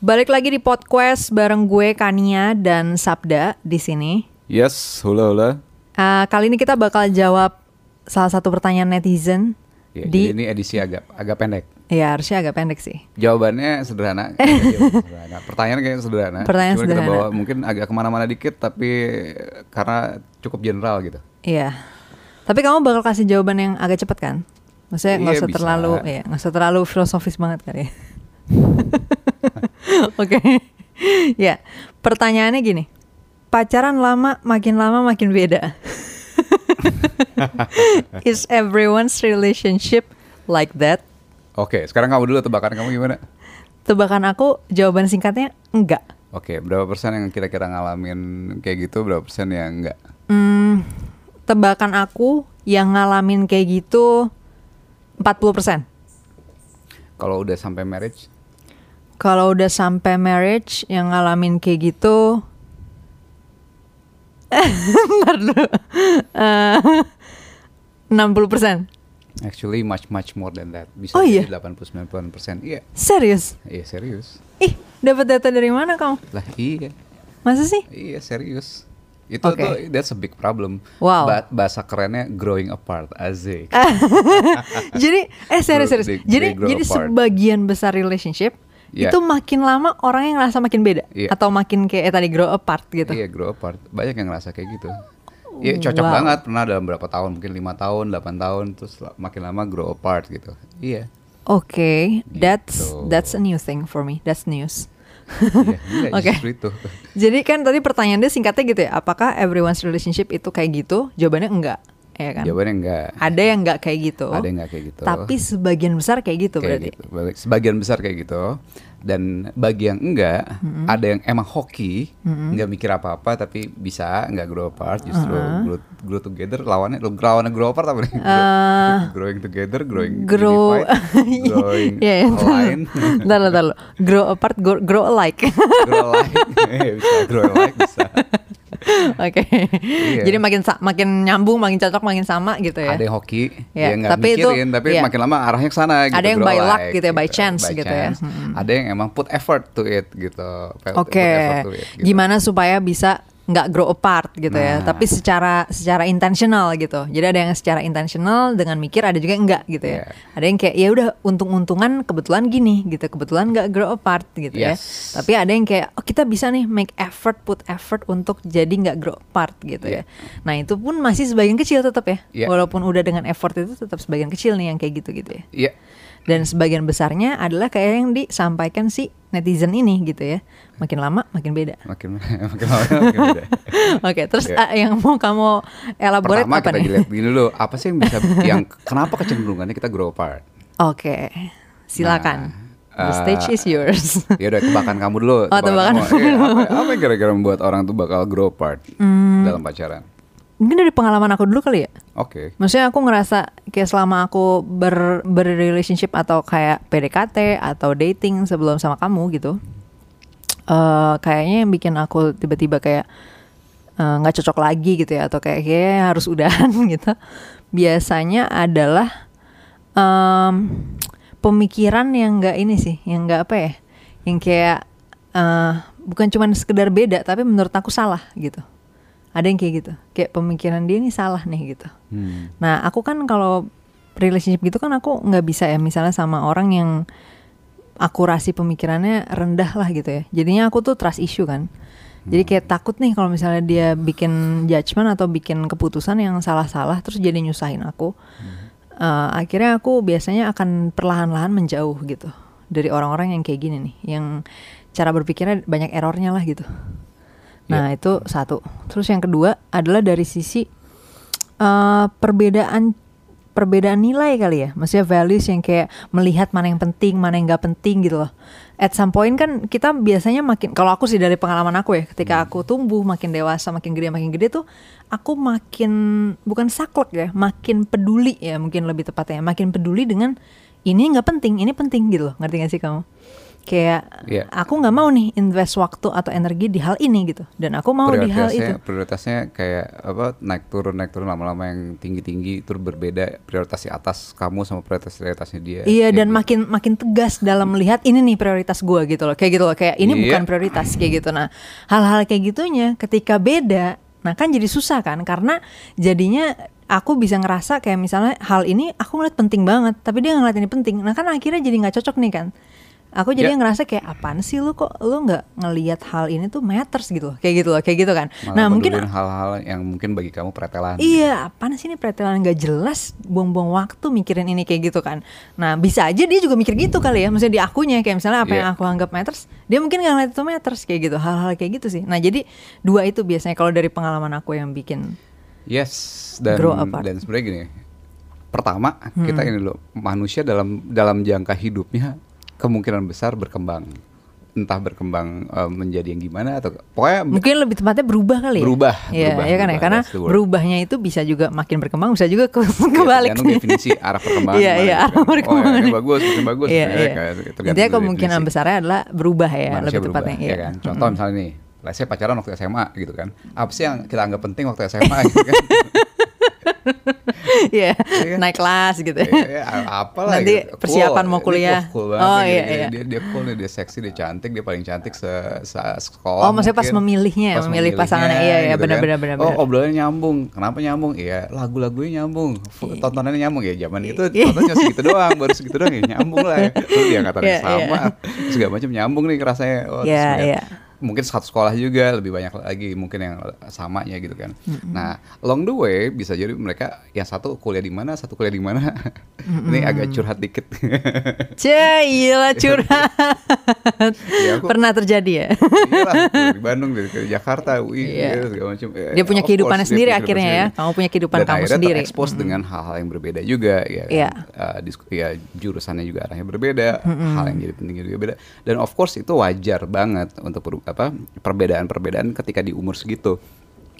Balik lagi di podcast bareng gue Kania dan Sabda di sini. Yes, hula hula. Uh, kali ini kita bakal jawab salah satu pertanyaan netizen Ya, di Jadi ini edisi agak agak pendek. ya harusnya agak pendek sih. Jawabannya sederhana. Iya, sederhana. Pertanyaan kayaknya sederhana. Pertanyaan Cuma sederhana. kita bawa mungkin agak ke mana-mana dikit, tapi karena cukup general gitu. Iya. Tapi kamu bakal kasih jawaban yang agak cepat kan? Maksudnya nggak Iya, usah bisa. terlalu, ya nggak usah terlalu filosofis banget kali ya. Oke. ya, pertanyaannya gini. Pacaran lama makin lama makin beda. Is everyone's relationship like that? Oke, sekarang kamu dulu tebakan kamu gimana? Tebakan aku jawaban singkatnya enggak. Oke, berapa persen yang kira-kira ngalamin kayak gitu, berapa persen yang enggak? Hmm, tebakan aku yang ngalamin kayak gitu 40%. Kalau udah sampai marriage, Kalau udah sampai marriage yang ngalamin kayak gitu Bentar dulu Eh, 60% actually much much more than that. Bisa Oh, iya? jadi 80 90 persen. Iya, Serius? iya serius. Ih, dapat data dari mana kamu? Lah iya. Masa sih? Iya serius. Itu Oke. tuh that's a big problem. Wow. Ba- bahasa kerennya growing apart, azik. jadi eh serius serius. they- Jadi they jadi apart. sebagian besar relationship Iya. itu makin lama orang yang ngerasa makin beda Iya. atau makin kayak eh, tadi grow apart gitu. Iya grow apart. Banyak yang ngerasa kayak gitu. Iya cocok Wow. banget. Pernah dalam berapa tahun? Mungkin lima tahun, 8 tahun, terus makin lama grow apart gitu. Iya. Oke, that's Gitu. that's a new thing for me. That's news. Iya, iya, Oke. itu. Jadi kan tadi pertanyaan dia singkatnya gitu ya, apakah everyone's relationship itu kayak gitu? Jawabannya enggak, ya kan? Jawabannya enggak. Ada yang enggak kayak gitu. Ada yang enggak kayak gitu. Tapi sebagian besar kayak gitu kayak berarti. gitu. Bagi- Sebagian besar kayak gitu. Dan bagi yang enggak, ada yang emang hoki, nggak mikir apa-apa tapi bisa nggak grow apart, justru grow, grow together. Lawannya lawannya grow apart apa nih? Grow- growing together, growing Grow, unified, growing Iya, iya, ntar- align, ntar, ntar, ntar. grow apart, grow, grow alike. grow alike, Iya, bisa grow alike bisa. Oke. Iya. Jadi makin makin nyambung, makin cocok, makin sama gitu ya. Ada yang hoki, Iya, ya nggak tapi itu- mikirin, tapi iya. makin lama arahnya ke sana. Gitu, Ada yang by luck alike, gitu ya, by chance gitu ya. Mm-mm. Ada yang emang put effort to it gitu. Oke. it, gitu. Gimana supaya bisa nggak grow apart gitu ya, Nah. tapi secara secara intentional gitu. Jadi ada yang secara intentional dengan mikir, ada juga yang enggak gitu ya. Ada yang kayak ya udah untung-untungan kebetulan gini gitu, kebetulan nggak grow apart gitu ya. Yes. Tapi ada yang kayak oh kita bisa nih make effort, put effort untuk jadi nggak grow apart gitu ya. Iya. Nah itu pun masih sebagian kecil tetap ya, Iya. walaupun udah dengan effort itu tetap sebagian kecil nih yang kayak gitu gitu ya. Iya. Dan sebagian besarnya adalah kayak yang disampaikan si netizen ini gitu ya. Makin lama makin beda. makin makin lama makin beda. Oke, terus Oke. ah, yang mau kamu elaborate Pertama apa kita nih? dulu, apa sih yang bisa yang kenapa kecenderungannya kita grow apart? Oke, silakan. Nah, The stage eh, is yours. Ya udah tebakan kamu dulu. Oh, tebakan kamu. Iya, apa, apa yang kira-kira membuat orang tuh bakal grow apart Hmm. dalam pacaran? Mungkin dari pengalaman aku dulu kali ya. Oke. Maksudnya aku ngerasa kayak selama aku ber berrelationship atau kayak PDKT atau dating sebelum sama kamu gitu. eh kayaknya yang bikin aku tiba-tiba kayak eh, nggak cocok lagi gitu ya atau kayak kayaknya harus udahan gitu. Biasanya adalah em, pemikiran yang nggak ini sih, yang nggak apa ya, yang kayak eh, bukan cuma sekedar beda tapi menurut aku salah gitu. Ada yang kayak gitu, kayak pemikiran dia ini salah nih gitu. Hmm. Nah, aku kan kalau relationship gitu kan aku nggak bisa ya misalnya sama orang yang akurasi pemikirannya rendah lah gitu ya. Jadinya aku tuh trust issue kan. Jadi kayak takut nih kalau misalnya dia bikin judgement atau bikin keputusan yang salah-salah terus jadi nyusahin aku. Eh, akhirnya aku biasanya akan perlahan-lahan menjauh gitu dari orang-orang yang kayak gini nih, yang cara berpikirnya banyak errornya lah gitu. Nah itu satu. Terus yang kedua adalah dari sisi eh perbedaan perbedaan nilai kali ya, maksudnya values yang kayak melihat mana yang penting, mana yang nggak penting gitu loh. At some point kan kita biasanya makin, kalau aku sih dari pengalaman aku ya, ketika aku tumbuh makin dewasa, makin gede, makin gede tuh, aku makin bukan saklek ya, makin peduli ya mungkin lebih tepatnya, makin peduli dengan ini nggak penting, ini penting gitu loh, ngerti gak sih kamu? Kayak Iya. aku nggak mau nih invest waktu atau energi di hal ini gitu. Dan aku mau di hal itu. prioritasnya kayak apa naik turun naik turun lama-lama yang tinggi tinggi itu berbeda prioritas di atas kamu sama prioritas prioritasnya dia. Iya Kayak dan gitu. makin makin tegas dalam melihat ini nih prioritas gua gitu loh. Kayak gitu loh kayak ini Iya. bukan prioritas kayak gitu. Nah hal-hal kayak gitunya ketika beda nah kan jadi susah kan? Karena jadinya aku bisa ngerasa kayak misalnya hal ini aku ngeliat penting banget tapi dia ngeliat ini penting. Nah kan akhirnya jadi nggak cocok nih kan aku jadi Ya. ngerasa kayak apaan sih lu kok lu nggak ngelihat hal ini tuh matters gitu loh kayak gitu loh kayak gitu kan Malah nah mungkin hal-hal yang mungkin bagi kamu pretelan Iya, apaan sih ini pretelan nggak jelas, buang-buang waktu mikirin ini kayak gitu kan. Nah, bisa aja dia juga mikir gitu kali ya, maksudnya di akunya kayak misalnya apa yang Iya. aku anggap matters, dia mungkin nggak ngeliat itu matters kayak gitu, hal-hal kayak gitu sih. Nah, jadi dua itu biasanya kalau dari pengalaman aku yang bikin Yes, dan Grow apart. dan sebenarnya gini. Pertama, Hmm. kita ini loh, manusia dalam dalam jangka hidupnya kemungkinan besar berkembang. Entah berkembang eh, menjadi yang gimana atau pokoknya mungkin lebih tepatnya berubah kali ya. Berubah, Iya, berubah, ya kan ya, berubah, karena that's the word. berubahnya itu bisa juga makin berkembang, bisa juga ke ya, kebalik. tergantung definisi arah perkembangan. Iya, iya, gitu arah kan. Oh, perkembangan. ya, ini bagus, makin bagus. Iya, ya, iya. Intinya kemungkinan definisi. besarnya adalah berubah ya, Manusia lebih berubah, tepatnya. ya Iya. kan. Contoh misalnya nih, lah saya pacaran waktu SMA gitu kan. Apa sih yang kita anggap penting waktu SMA gitu kan? Iya, Iya. naik kelas gitu. Ya, ya, apalah Nanti gitu. persiapan Cool. mau kuliah. cool, cool banget Oh, iya, gini, iya. Dia, dia cool nih, dia seksi, dia cantik, dia paling cantik se, se- sekolah. Oh, maksudnya pas memilihnya ya, Pas memilih pasangannya. Iya, iya, gitu benar, kan. benar, benar, Oh, obrolannya nyambung. Kenapa nyambung? Iya, lagu-lagunya nyambung. Iya. Tontonannya nyambung ya. Zaman itu Iya. tontonnya segitu doang, baru segitu doang ya nyambung lah ya. Terus dia kata Iya, sama, iya. segala macam nyambung nih rasanya. Oh, Iya, ngeliat, iya. Mungkin satu sekolah juga lebih banyak lagi mungkin yang samanya gitu kan. Nah, along the way bisa jadi mereka yang satu kuliah di mana, satu kuliah di mana. Ini agak curhat dikit. Cie, iya curhat. Ya, aku- Pernah terjadi ya? Iya lah, di Bandung dari ke Jakarta, UI, Iya. ya, segala macam. Eh, Dia punya kehidupannya course, sendiri akhirnya ya. sendiri. Kamu punya kehidupan Dan kamu sendiri. terekspos dengan hal-hal yang berbeda juga ya. kan? Iya. Eh, dis- ya jurusannya juga arahnya berbeda, hal yang jadi penting juga beda. Dan of course itu wajar banget untuk apa perbedaan-perbedaan ketika di umur segitu.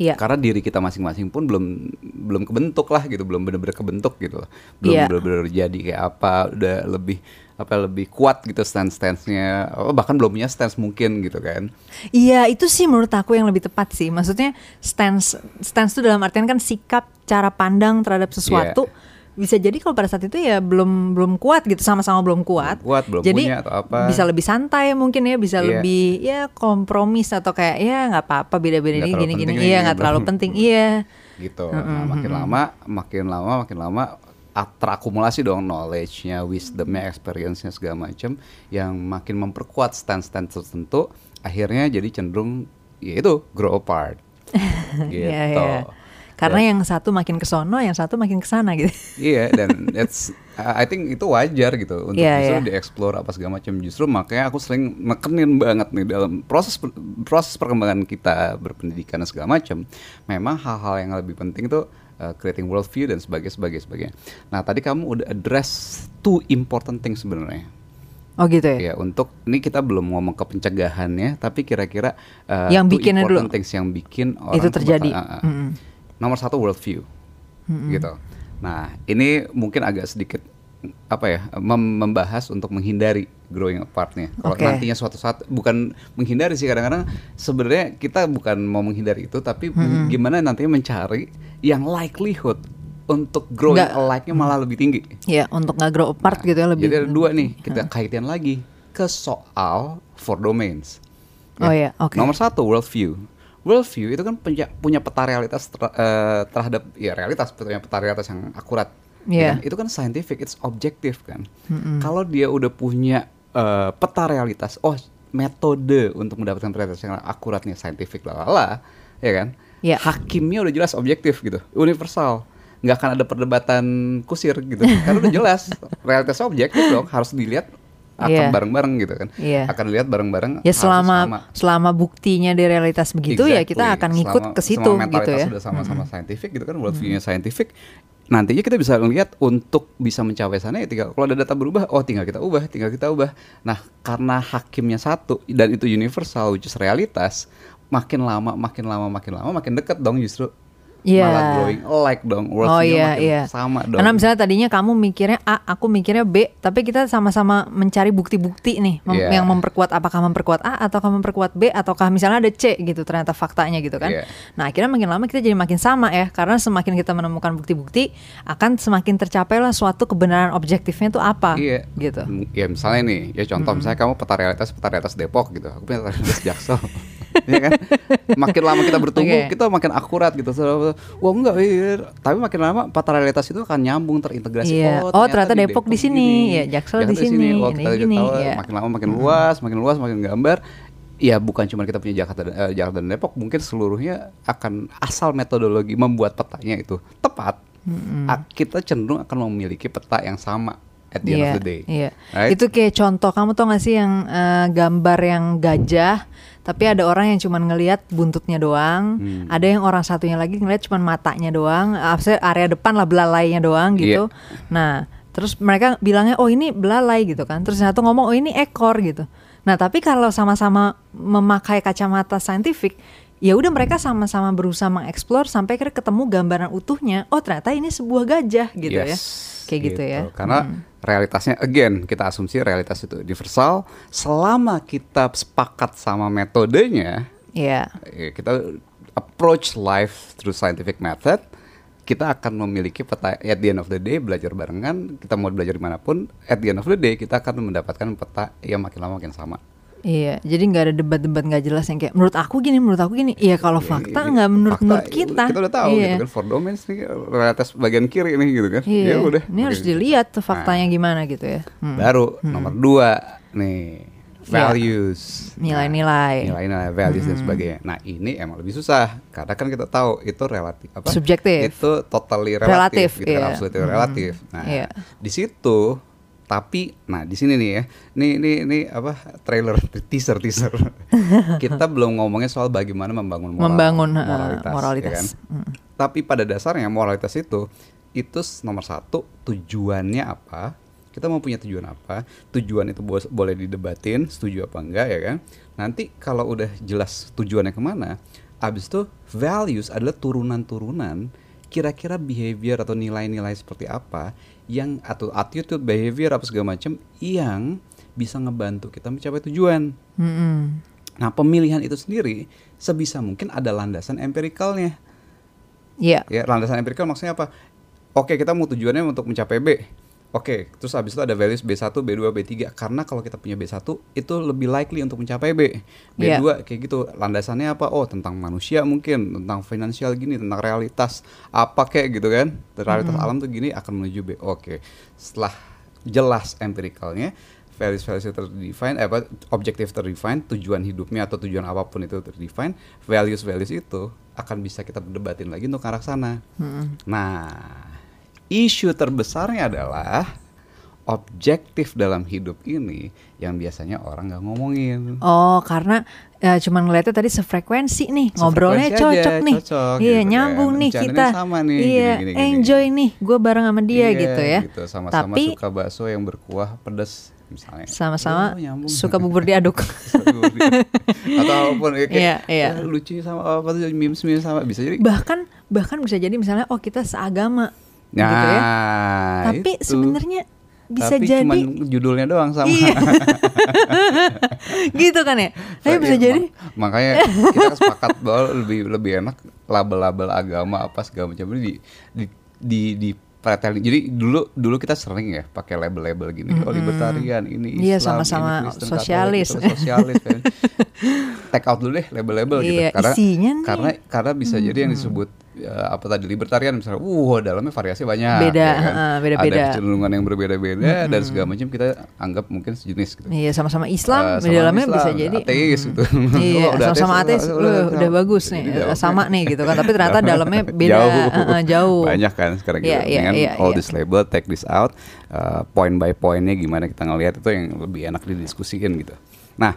Iya. Karena diri kita masing-masing pun belum belum kebentuk lah gitu, belum benar-benar kebentuk gitu. loh. Belum Iya. benar-benar jadi kayak apa, udah lebih apa lebih kuat gitu stance-stance-nya. Oh, bahkan belum punya stance mungkin gitu kan. Iya, itu sih menurut aku yang lebih tepat sih. Maksudnya stance stance itu dalam artian kan sikap, cara pandang terhadap sesuatu. Iya. Bisa jadi kalau pada saat itu ya belum belum kuat gitu, sama-sama belum kuat. Belum kuat, belum jadi punya atau apa. bisa lebih santai mungkin ya, bisa Iya. lebih ya kompromis atau kayak ya nggak apa-apa beda-beda ini terlalu gini-gini. Iya nggak terlalu belum. penting. Iya. gitu. Nah, makin lama, makin lama, makin lama terakumulasi dong knowledge-nya, wisdom-nya, experience-nya segala macam yang makin memperkuat stance-stance tertentu, akhirnya jadi cenderung yaitu grow apart. gitu. Iya, iya. Karena yang satu makin ke sono, yang satu makin ke sana gitu. Iya dan that's I think itu wajar gitu untuk Iya, justru iya. dieksplor apa segala macam justru makanya aku sering nekenin banget nih dalam proses proses perkembangan kita berpendidikan dan segala macam memang hal-hal yang lebih penting itu uh, creating worldview dan sebagainya sebagainya sebagainya. Nah tadi kamu udah address two important things sebenarnya. Oh gitu ya. Ya untuk ini kita belum ngomong ke pencegahannya tapi kira-kira uh, Yang bikinnya dulu. things yang bikin orang Itu terjadi. uh, uh. Mm-mm. Nomor satu worldview gitu. Nah ini mungkin agak sedikit apa ya mem- membahas untuk menghindari growing apartnya. Kalau Oke. nantinya suatu saat bukan menghindari sih kadang-kadang sebenarnya kita bukan mau menghindari itu tapi gimana nantinya mencari yang likelihood untuk growing Nggak- alike-nya malah lebih tinggi. Ya untuk nggak grow apart gitu ya lebih. Jadi ada dua nih kita kaitin lagi ke soal four domains. Oh ya, oke. Nomor satu worldview. Worldview itu kan punya, punya peta realitas ter- eh, terhadap ya realitas punya peta realitas yang akurat. Iya. kan? Itu kan scientific, it's objektif kan. Kalau dia udah punya eh, peta realitas, oh metode untuk mendapatkan realitas yang akuratnya scientific lah, lah, ya kan? Iya. Hakimnya udah jelas objektif gitu, universal. nggak akan ada perdebatan kusir gitu. Karena udah jelas realitasnya objektif dong, harus dilihat akan Iya. bareng-bareng gitu kan. Iya. Akan lihat bareng-bareng. Ya selama sama. selama buktinya di realitas begitu ya kita Exactly. akan ngikut Selama- ke situ gitu ya. sudah sama-sama scientific gitu kan worldview-nya scientific nantinya kita bisa melihat untuk bisa mencapai sana ya tinggal kalau ada data berubah oh tinggal kita ubah tinggal kita ubah nah karena hakimnya satu dan itu universal which is realitas makin lama makin lama makin lama makin dekat dong justru Iya. malah glowing like dong, Oh worldview iya makin iya. sama dong. Karena misalnya tadinya kamu mikirnya A, aku mikirnya B, tapi kita sama-sama mencari bukti-bukti nih mem- Iya. yang memperkuat apakah memperkuat A ataukah memperkuat B ataukah misalnya ada C gitu ternyata faktanya gitu kan. Iya. Nah, akhirnya makin lama kita jadi makin sama ya karena semakin kita menemukan bukti-bukti akan semakin tercapailah suatu kebenaran objektifnya itu apa Iya. gitu. Ya misalnya nih, ya contoh misalnya kamu peta realitas peta realitas Depok gitu. Aku punya peta realitas Jaksel. Iya kan? Makin lama kita bertumbuh, Oke. kita makin akurat gitu. So, Wah enggak, iya. tapi makin lama peta realitas itu akan nyambung terintegrasi. Iya. Oh, ternyata Depok di sini, ya, Jaksel di sini, Oh, ini kita gini, tahu iya. makin lama makin luas, makin luas, makin gambar. Ya bukan cuma kita punya Jakarta, dan- eh, Jakarta dan Depok, mungkin seluruhnya akan asal metodologi membuat petanya itu tepat. a- Kita cenderung akan memiliki peta yang sama at the end Iya, of the day. Iya. Right? Itu kayak contoh kamu tau gak sih yang eh, gambar yang gajah tapi ada orang yang cuman ngelihat buntutnya doang, Hmm. ada yang orang satunya lagi ngelihat cuman matanya doang, maksudnya area depan lah belalainya doang gitu. Iya. Nah, terus mereka bilangnya oh ini belalai gitu kan. Terus satu ngomong oh ini ekor gitu. Nah, tapi kalau sama-sama memakai kacamata saintifik ya udah mereka sama-sama berusaha mengeksplor sampai akhirnya ketemu gambaran utuhnya. Oh, ternyata ini sebuah gajah gitu ya. Kayak gitu, ya. Karena realitasnya again kita asumsi realitas itu universal selama kita sepakat sama metodenya Iya. ya, kita approach life through scientific method kita akan memiliki peta at the end of the day belajar barengan kita mau belajar di mana pun at the end of the day kita akan mendapatkan peta yang makin lama makin sama Iya, jadi nggak ada debat-debat nggak jelas yang kayak menurut aku gini, menurut aku gini. Iya, kalau fakta Ini nggak menurut fakta, menurut kita. kita udah tahu iya. gitu kan for domains nih realitas bagian kiri nih gitu kan Iya, ya udah ini harus Oke. dilihat tuh faktanya gimana gitu ya. Hmm. Baru nomor dua nih values, Nilai-nilai. Nah, nilai-nilai values dan sebagainya. Nah ini emang lebih susah karena kan kita tahu itu relatif apa? Subjektif. Itu totally Relatif, relatif, gitu kan, iya. absolutely relatif. Nah Iya. di situ tapi nah di sini nih ya nih nih nih apa trailer teaser teaser kita belum ngomongnya soal bagaimana membangun moral, Membangun, uh, moralitas, ya moralitas. kan? Mm. Tapi pada dasarnya moralitas itu itu nomor satu tujuannya apa? Kita mau punya tujuan apa? Tujuan itu bo- boleh didebatin, setuju apa enggak ya kan? Nanti kalau udah jelas tujuannya ke mana, abis itu values adalah turunan-turunan kira-kira behavior atau nilai-nilai seperti apa yang atau attitude behavior apa segala macam yang bisa ngebantu kita mencapai tujuan. Mm-mm. Nah pemilihan itu sendiri sebisa mungkin ada landasan empirikalnya. Iya. Ya, landasan empirikal maksudnya apa? Oke, kita mau tujuannya untuk mencapai B. Oke, terus habis itu ada values B1, B2, B3 karena kalau kita punya B1 itu lebih likely untuk mencapai B. Iya. B2 kayak gitu. Landasannya apa? Oh, tentang manusia mungkin, tentang finansial gini, tentang realitas apa kayak gitu kan. Realitas alam tuh gini akan menuju B. Oke. Setelah jelas empirikalnya, values-values itu terdefine, eh, apa objektif terdefine, tujuan hidupnya atau tujuan apa pun itu terdefine, values-values itu akan bisa kita berdebatin lagi untuk arah sana. Nah, isu terbesarnya adalah objektif dalam hidup ini yang biasanya orang nggak ngomongin. Oh, karena ya cuman ngeliatnya tadi sefrekuensi nih, ngobrolnya Sefrekuensi aja, cocok nih. cocok iya, gitu kan. nyambung nih Rencananya kita. sama nih, iya, gini, gini, gini. enjoy nih, gue bareng sama dia Iya, gitu ya. Gitu, sama-sama Tapi suka bakso yang berkuah pedas misalnya. sama-sama Oh, suka bubur diaduk. atau apa pun ya, kayak Iya, iya. "Ah, lucunya sama apa tuh memes sama bisa jadi bahkan bahkan bisa jadi misalnya oh kita seagama nah gitu ya. Tapi itu. sebenarnya bisa Tapi jadi cuman judulnya doang sama Iya. gitu kan ya. Tapi bisa Iya, jadi mak- makanya kita sepakat bahwa lebih lebih enak label-label agama apa segala macam ini di di di, di pretelin. Jadi dulu dulu kita sering ya pakai label-label gini. Oh libertarian, ini Iya, Islam, sama-sama ini Kristen, sosialis. Katolik, sosialis kan. Take out dulu deh label-label gitu. Iya, Karena isinya nih. karena karena bisa jadi yang disebut ya, apa tadi libertarian misalnya, uh dalamnya variasi banyak. Beda, ya kan? heeh, beda-beda. Ada kecenderungan yang berbeda-beda dan segala macam kita anggap mungkin sejenis gitu. Iya sama-sama Islam, Eh, di dalamnya Islam, bisa jadi ateis mm, gitu. Iya, sama-sama ateis, ateis, uh, udah- udah, udah- bagus nih, jadi eh, jauh. sama nih gitu kan. Tapi ternyata dalamnya beda, jauh. eh, jauh. Banyak kan sekarang Iya, gitu. iya, Dengan iya, all iya. this label, take this out, uh, point by pointnya gimana kita ngelihat itu yang lebih enak didiskusikan gitu. Nah,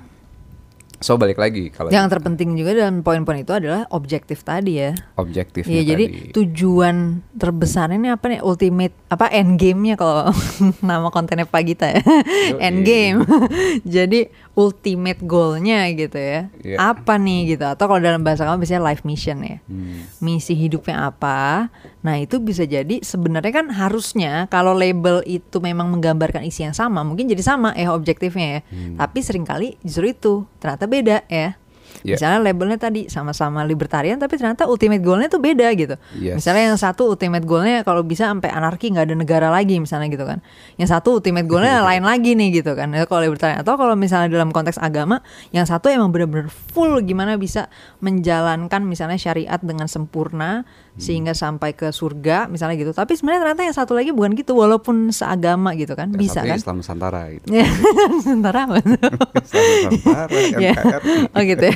So balik lagi kalau Yang terpenting juga dalam poin-poin itu adalah objektif tadi ya. objektifnya Iya, jadi tadi. tujuan terbesarnya ini apa nih? Ultimate apa end game-nya kalau nama kontennya Pak Gita ya. end game. jadi ultimate goal-nya gitu ya. Iya. Apa nih gitu? Atau kalau dalam bahasa kamu biasanya life mission ya. Hmm. Misi hidupnya apa? Nah, itu bisa jadi sebenarnya kan harusnya kalau label itu memang menggambarkan isi yang sama, mungkin jadi sama ya objektifnya ya. Hmm. Tapi sering kali justru itu ternyata beda ya. Iya. Misalnya labelnya tadi sama-sama libertarian tapi ternyata ultimate goalnya tuh beda gitu. Yes. Misalnya yang satu ultimate goalnya kalau bisa sampai anarki nggak ada negara lagi misalnya gitu kan. Yang satu ultimate goalnya lain lagi nih gitu kan. Ya, Kalau libertarian atau kalau misalnya dalam konteks agama yang satu emang bener-bener full gimana bisa menjalankan misalnya syariat dengan sempurna sehingga sampai ke surga misalnya gitu. Tapi sebenarnya ternyata yang satu lagi bukan gitu walaupun seagama gitu kan bisa kan. Islam Nusantara gitu. Ya, sementara apa Nusantara, Ya. NKRI. Oh gitu ya.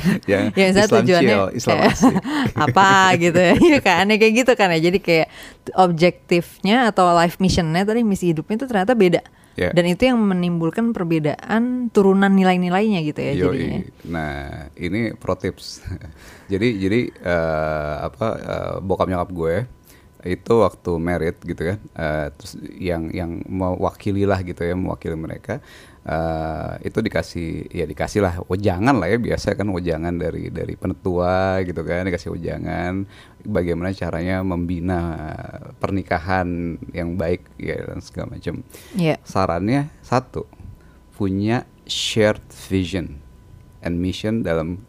Ya Islam tujuannya chill, Islam kayak apa gitu ya. Iya kan ya kayak gitu kan ya. Jadi kayak objektifnya atau life missionnya tadi misi hidupnya itu ternyata beda. Ya. Dan itu yang menimbulkan perbedaan turunan nilai-nilainya gitu ya Yoi. jadinya. Nah, ini pro tips. Jadi jadi eh, apa eh, bokap nyokap gue itu waktu merit gitu kan, eh, terus yang yang mewakili lah gitu ya, mewakili mereka eh, itu dikasih ya dikasih lah wejangan lah ya biasa kan wejangan dari dari penetua gitu kan dikasih wejangan bagaimana caranya membina pernikahan yang baik ya dan segala macam Iya. sarannya satu punya shared vision and mission dalam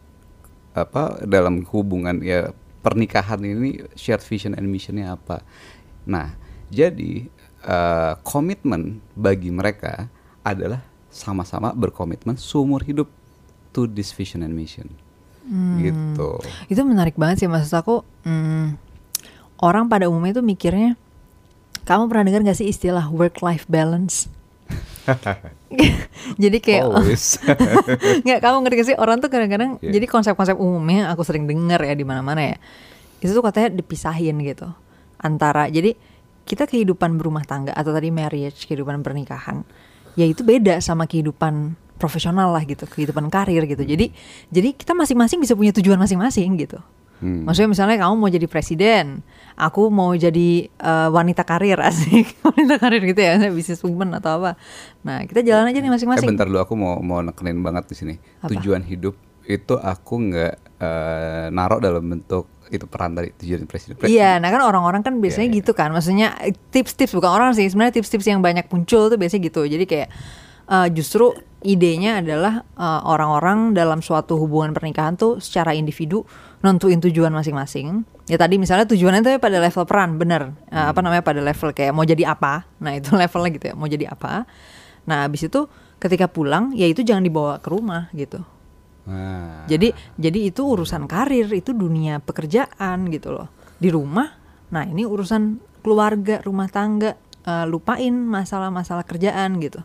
apa dalam hubungan ya pernikahan ini shared vision and missionnya apa nah jadi eh, komitmen bagi mereka adalah sama-sama berkomitmen seumur hidup to this vision and mission gitu Itu menarik banget sih maksud aku. hmm, orang pada umumnya tuh mikirnya, kamu pernah dengar gak sih istilah work life balance? Jadi kayak always Nggak, kamu ngerti gak sih orang tuh kadang-kadang Iya. jadi konsep-konsep umumnya aku sering dengar ya di mana-mana ya. Itu tuh katanya dipisahin gitu. Antara jadi kita kehidupan berumah tangga atau tadi marriage, kehidupan pernikahan, ya itu beda sama kehidupan profesional lah gitu, kehidupan karir gitu. Jadi jadi kita masing-masing bisa punya tujuan masing-masing gitu. Hmm. Maksudnya misalnya kamu mau jadi presiden, aku mau jadi eh, wanita karir asik, wanita karir gitu ya, bisnis woman atau apa. Nah kita jalan aja nih Eh masing-masing. bentar dulu aku mau mau nekenin banget di sini. Apa? Tujuan hidup itu aku nggak eh, naruh dalam bentuk itu peran dari tujuan presiden. Pre- Iya, nah kan orang-orang kan biasanya Iya, iya. gitu kan. Maksudnya eh, tips-tips bukan orang sih, sebenarnya tips-tips yang banyak muncul tuh biasanya gitu. Jadi kayak eh, justru idenya adalah eh, orang-orang dalam suatu hubungan pernikahan tuh secara individu nentuin tujuan masing-masing. Ya tadi misalnya tujuannya tuh pada level peran, bener. Eh, Hmm. apa namanya pada level kayak mau jadi apa. Nah, itu levelnya gitu ya, mau jadi apa. Nah, habis itu ketika pulang ya itu jangan dibawa ke rumah gitu. Nah, Jadi jadi itu urusan karir, itu dunia pekerjaan gitu loh. Di rumah, nah ini urusan keluarga, rumah tangga, eh, lupain masalah-masalah kerjaan gitu.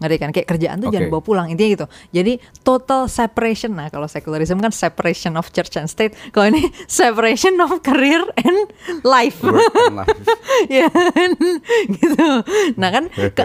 Ngerti kan? Kayak kerjaan tuh jangan Oke. bawa pulang intinya gitu. Jadi total separation. Nah, kalau secularism kan separation of church and state. Kalau ini separation of career and life. and life. ya kan? gitu. Nah kan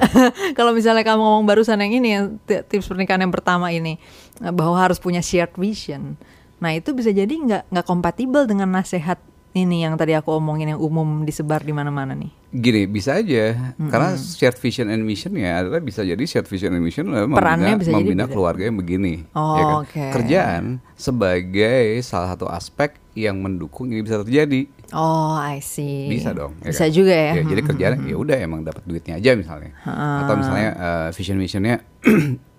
kalau misalnya kamu ngomong barusan yang ini yang tips pernikahan yang pertama ini eh, bahwa harus punya shared vision. Nah itu bisa jadi nggak nggak kompatibel dengan nasihat ini yang tadi aku omongin yang umum disebar di mana-mana nih. Gini, bisa aja. Karena shared vision and missionnya adalah bisa jadi shared vision and mission adalah Perannya membina, bisa jadi membina beda. keluarga yang begini. Oh, ya kan? oke. Kerjaan sebagai salah satu aspek yang mendukung ini bisa terjadi. Oh, I see. Bisa dong. ya Bisa kan? juga ya. jadi Hmm, kerjaan hmm, ya udah emang dapat duitnya aja misalnya. Ah. Atau misalnya eh, vision missionnya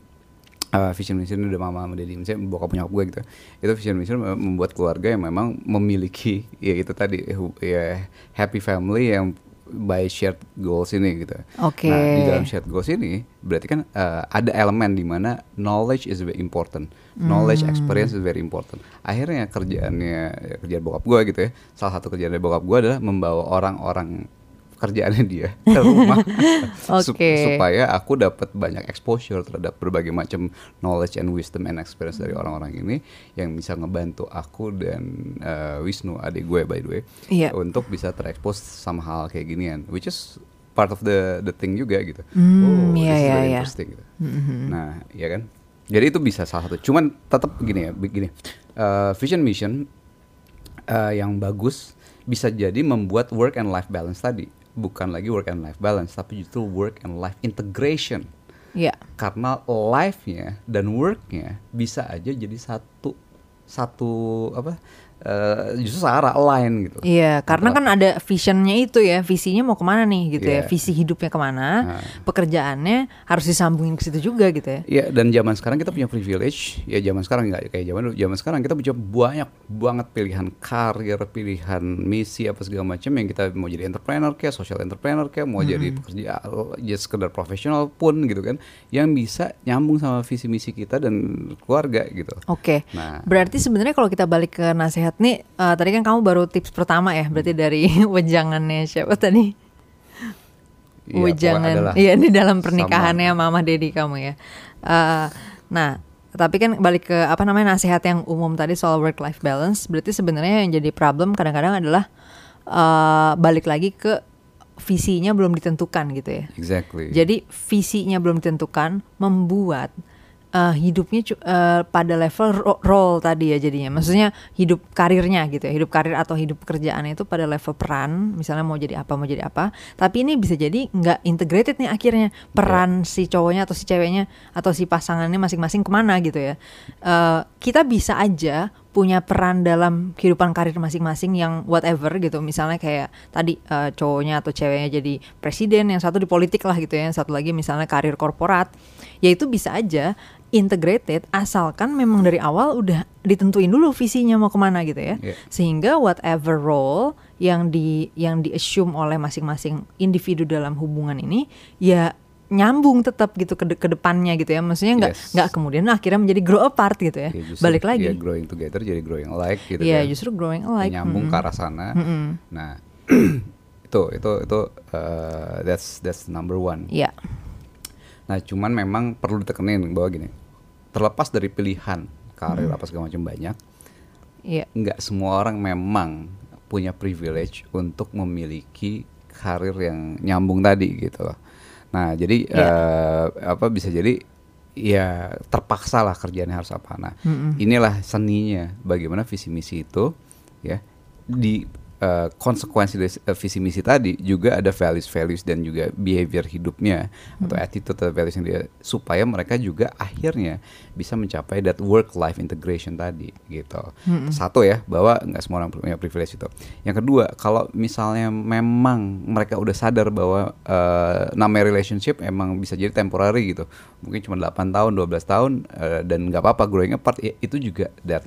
eh, vision mission udah mama sama daddy misalnya bokap punya gue gitu itu vision mission mem- membuat keluarga yang memang memiliki ya itu tadi ya happy family yang by shared goals ini gitu. Oke. Nah di dalam shared goals ini berarti kan eh, ada elemen di mana knowledge is very important, knowledge Hmm. experience is very important. Akhirnya kerjaannya ya, kerjaan bokap gue gitu ya. Salah satu kerjaan dari bokap gue adalah membawa orang-orang kerjaannya dia ke rumah Oke. supaya aku dapat banyak exposure terhadap berbagai macam knowledge and wisdom and experience dari orang-orang ini yang bisa ngebantu aku dan eh, Wisnu adik gue by the way Iya. untuk bisa terekspos sama hal kayak ginian which is part of the the thing juga gitu Hmm, oh iya, this is iya, very iya. interesting gitu Mhm. nah ya kan Jadi itu bisa salah satu. Cuman tetap begini ya, begini. Uh, vision mission uh, yang bagus bisa jadi membuat work and life balance tadi bukan lagi work and life balance tapi justru work and life integration. Iya. Karena life-nya dan work-nya bisa aja jadi satu satu apa uh, justru searah align gitu. Iya, karena kan ada visionnya itu ya, visinya mau ke mana nih gitu yeah. ya, iya. visi hidupnya ke mana, nah. pekerjaannya harus disambungin ke situ juga gitu ya. Iya, dan zaman sekarang kita punya privilege, ya zaman sekarang nggak kayak zaman dulu, zaman sekarang kita punya banyak banget pilihan karir, pilihan misi apa segala macam yang kita mau jadi entrepreneur kayak, social entrepreneur kayak, mau hmm. jadi pekerja ya sekedar profesional pun gitu kan, yang bisa nyambung sama visi misi kita dan keluarga gitu. Oke. Okay. Nah, berarti sebenarnya kalau kita balik ke nasihat sehat nih uh, tadi kan kamu baru tips pertama ya berarti hmm. dari wejangannya siapa tadi? Iya, wejangan. iya ini dalam pernikahannya sama. mama dedi kamu ya. Uh, nah tapi kan balik ke apa namanya nasihat yang umum tadi soal work life balance berarti sebenarnya yang jadi problem kadang-kadang adalah uh, balik lagi ke visinya belum ditentukan gitu ya. Exactly. Jadi visinya belum ditentukan membuat uh, hidupnya uh, pada level ro role tadi ya jadinya. Maksudnya hidup karirnya gitu ya. Hidup karir atau hidup pekerjaannya itu pada level peran, misalnya mau jadi apa, mau jadi apa. Tapi ini bisa jadi nggak integrated nih akhirnya peran yeah. si cowoknya atau si ceweknya atau si pasangannya masing-masing ke mana gitu ya. Uh, kita bisa aja punya peran dalam kehidupan karir masing-masing yang whatever gitu misalnya kayak tadi uh, cowoknya atau ceweknya jadi presiden yang satu di politik lah gitu ya yang satu lagi misalnya karir korporat ya itu bisa aja integrated asalkan memang dari awal udah ditentuin dulu visinya mau ke mana gitu ya yeah. sehingga whatever role yang di yang di assume oleh masing-masing individu dalam hubungan ini ya nyambung tetap gitu ke, de ke depannya gitu ya maksudnya nggak yes. nggak kemudian akhirnya menjadi grow apart gitu ya, yeah, justru, balik lagi yeah, growing together jadi growing alike gitu kan justru growing alike nyambung mm -hmm. ke arah sana mm -hmm. nah itu itu itu uh, that's that's number one yeah. Nah, cuman memang perlu ditekenin bahwa gini, terlepas dari pilihan karir hmm. apa segala macam banyak, yeah. nggak semua orang memang punya privilege untuk memiliki karir yang nyambung tadi gitu loh. Nah, jadi yeah. uh, apa bisa jadi ya terpaksa lah kerjanya harus apa. Nah, mm -hmm. inilah seninya bagaimana visi misi itu ya di uh, konsekuensi dari uh, visi misi tadi juga ada values values dan juga behavior hidupnya hmm. atau attitude atau values yang dia supaya mereka juga akhirnya bisa mencapai that work life integration tadi gitu hmm. satu ya bahwa nggak semua orang punya privilege itu yang kedua kalau misalnya memang mereka udah sadar bahwa uh, namanya relationship emang bisa jadi temporary gitu mungkin cuma 8 tahun 12 tahun uh, dan nggak apa-apa growing apart ya, itu juga that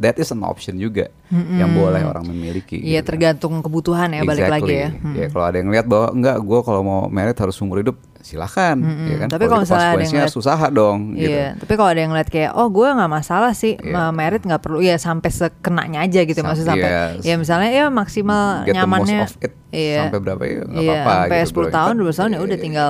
that is an option juga mm-hmm. yang boleh orang memiliki. Iya gitu kan. tergantung kan. kebutuhan ya exactly. balik lagi ya. Hmm. Ya kalau ada yang lihat bahwa enggak gue kalau mau merit harus umur hidup silahkan mm-hmm. ya kan tapi kalau misalnya ada yang liat, usaha dong iya gitu. tapi kalau ada yang lihat kayak oh gue nggak masalah sih yeah. merit nggak perlu ya sampai sekenanya aja gitu maksud sampai yes. ya misalnya ya maksimal Get nyamannya iya. sampai berapa ya nggak iya, apa-apa sampai gitu, 10 tahun 12 tahun ya udah tinggal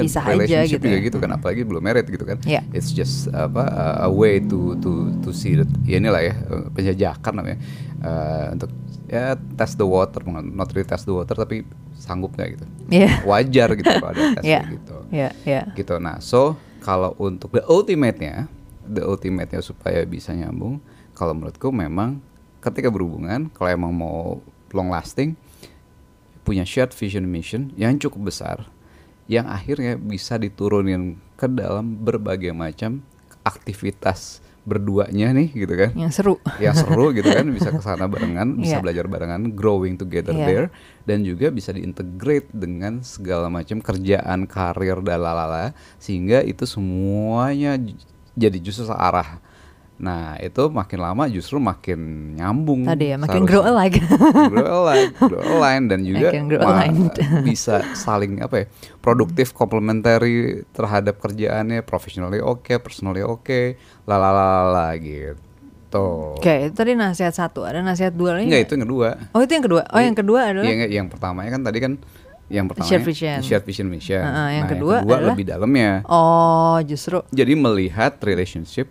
bisa aja gitu juga gitu kan apalagi belum merit gitu kan yeah. it's just apa a way to to to see that ya inilah ya penjajakan namanya uh, untuk ya test the water not really test the water tapi sanggup nggak gitu yeah. wajar gitu kalau ada tes yeah. gitu yeah, yeah. gitu nah so kalau untuk the ultimate-nya the ultimate-nya supaya bisa nyambung kalau menurutku memang ketika berhubungan kalau emang mau long lasting punya shared vision mission yang cukup besar yang akhirnya bisa diturunin ke dalam berbagai macam aktivitas berduanya nih gitu kan yang seru yang seru gitu kan bisa ke sana barengan bisa yeah. belajar barengan growing together yeah. there dan juga bisa diintegrate dengan segala macam kerjaan karir dan lalala sehingga itu semuanya jadi justru searah Nah itu makin lama justru makin nyambung. Tadi ya makin grow alike. grow alike, grow align dan juga bisa saling apa ya produktif, komplementari terhadap kerjaannya, professionally oke, okay, personally oke, okay, lalalala gitu. Oke, okay, itu tadi nasihat satu, ada nasihat dua lagi? Enggak, itu yang kedua. Oh, itu yang kedua. Oh, yang kedua adalah? Iya, yang pertamanya kan tadi kan yang pertama share vision, share vision mission. Uh, yang nah, kedua, yang kedua adalah? lebih dalamnya. Oh, justru. Jadi melihat relationship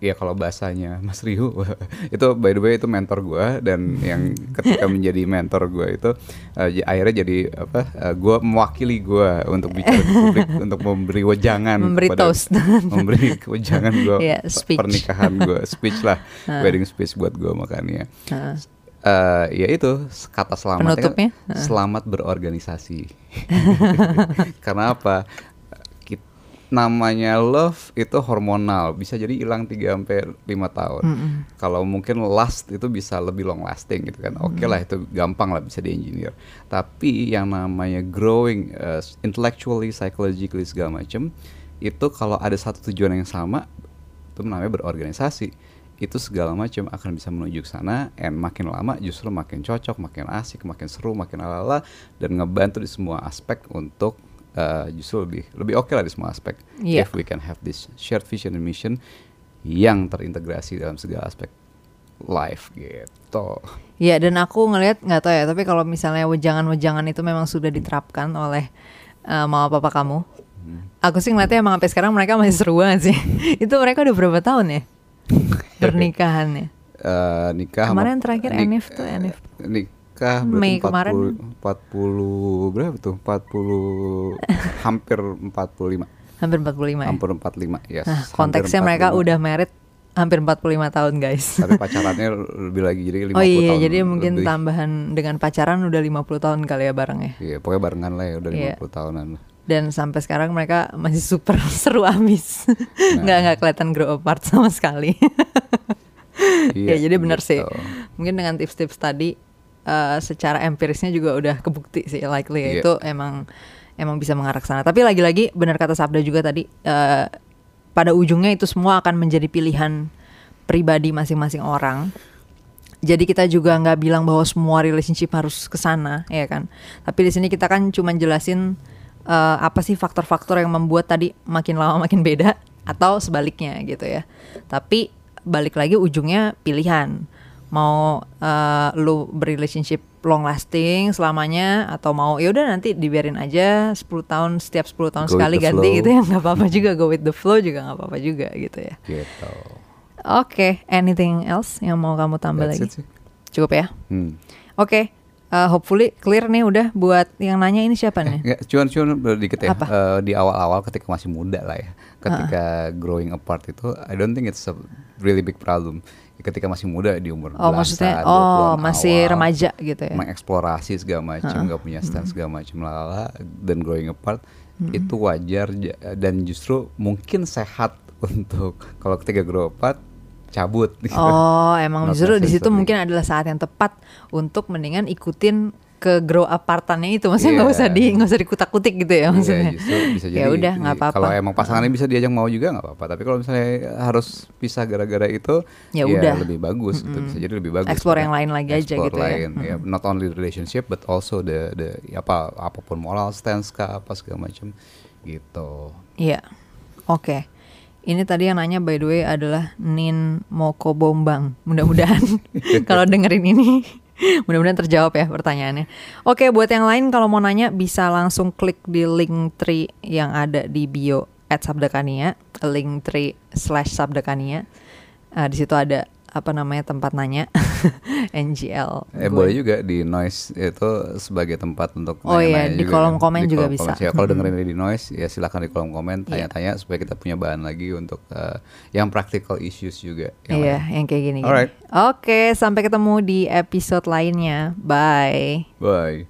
ya kalau bahasanya Mas Riu itu by the way itu mentor gue dan yang ketika menjadi mentor gue itu uh, akhirnya jadi apa uh, gue mewakili gue untuk bicara di publik untuk memberi wejangan memberi kepada, toast memberi wejangan gue Yeah, speech. pernikahan gue speech lah wedding speech buat gue makanya Heeh. Eh, ya itu kata selamatnya kan, Penutupnya? Heeh. selamat berorganisasi karena apa namanya love itu hormonal bisa jadi hilang 3 sampai lima tahun. Kalau mungkin last itu bisa lebih long lasting gitu kan. Oke lah itu gampang lah bisa di engineer tapi yang namanya growing uh, intellectually psychologically segala macam itu kalau ada satu tujuan yang sama itu namanya berorganisasi. Itu segala macam akan bisa menuju ke sana and makin lama justru makin cocok makin asik makin seru makin ala dan ngebantu di semua aspek untuk uh, justru lebih lebih oke lah di semua aspek Iya. if we can have this shared vision and mission yang terintegrasi dalam segala aspek life gitu Iya dan aku ngelihat nggak tahu ya tapi kalau misalnya wejangan-wejangan itu memang sudah diterapkan oleh uh, mama papa kamu, Hmm. aku sih ngeliatnya emang sampai sekarang mereka masih seru banget sih. itu mereka udah berapa tahun ya pernikahannya? Eh, nikah Kemarin terakhir nik- Enif tuh, Enif. Nikah Mei berarti kemarin. 40 40 berapa tuh 40 hampir 45 Hampir 45 ya. hampir 45 yes Nah, konteksnya mereka 45. udah merit hampir 45 tahun guys. tapi pacarannya lebih lagi jadi 50 Oh iya, tahun jadi mungkin lebih. tambahan dengan pacaran udah 50 tahun kali ya barengnya. Iya, pokoknya barengan lah ya udah 50 Iya. tahunan. Dan sampai sekarang mereka masih super seru abis. Nah. nggak nggak kelihatan grow apart sama sekali. Iya, ya jadi benar sih. gitu. Mungkin dengan tips-tips tadi eh, secara empirisnya juga udah kebukti sih likely ya Iya. itu emang emang bisa mengarah ke sana. Tapi lagi-lagi benar kata Sabda juga tadi eh, pada ujungnya itu semua akan menjadi pilihan pribadi masing-masing orang. Jadi kita juga nggak bilang bahwa semua relationship harus ke sana, ya kan? Tapi di sini kita kan cuma jelasin eh, apa sih faktor-faktor yang membuat tadi makin lama makin beda atau sebaliknya gitu ya. Tapi balik lagi ujungnya pilihan. Mau eh, lu berrelationship long lasting selamanya atau mau ya udah nanti dibiarin aja 10 tahun setiap 10 tahun Go sekali ganti flow. gitu ya nggak apa-apa juga go with the flow juga nggak apa-apa juga gitu ya. Gitu. Oke, anything else yang mau kamu tambah That's lagi? it. Cukup ya? Hmm. Oke, uh, hopefully clear nih udah buat yang nanya ini siapa nih? Nggak, cuman cuman dikit ya. Apa? Eh, di awal-awal ketika masih muda lah ya. Ketika growing apart itu I don't think it's a really big problem. Ketika masih muda di umur Oh, belasan, maksudnya 20-an oh masih awal, remaja gitu ya. mengeksplorasi segala macam, nggak punya stance segala macam lala dan growing apart itu wajar ja- dan justru mungkin sehat untuk kalau ketika grow apart cabut. gitu. Oh, emang justru di situ mungkin adalah saat yang tepat untuk mendingan ikutin ke grow apartannya itu. Maksudnya nggak Iya. usah di nggak usah dikutak-kutik gitu ya maksudnya. Iya, justru bisa jadi. ya udah nggak apa-apa. Kalau emang pasangannya bisa diajak mau juga nggak apa-apa. Tapi kalau misalnya harus pisah gara-gara itu, Ya udah. lebih bagus. gitu. Bisa jadi lebih bagus. Explore yang lain lagi aja gitu ya. lain, ya. Not only relationship, but also the the apa apa pun moral stance kah apa segala macam gitu. Iya. Oke. Ini tadi yang nanya by the way adalah Nin Moko Bombang. Mudah-mudahan kalau dengerin ini mudah-mudahan terjawab ya pertanyaannya. Oke, buat yang lain kalau mau nanya bisa langsung klik di link tree yang ada di bio at Sabdakania, link tree slash Sabdakania. Eh, di situ ada apa namanya tempat nanya NGL. Eh gue. boleh juga di noise itu sebagai tempat untuk Oh iya, di juga kolom kan. komen Di juga kolom bisa. komen. Ya, kalau Hmm. dengerin di noise ya silakan di kolom komen Iya. tanya-tanya supaya kita punya bahan lagi untuk eh, yang practical issues juga. yang Iya, lain. yang kayak gini. Alright. Oke, sampai ketemu di episode lainnya. Bye. Bye.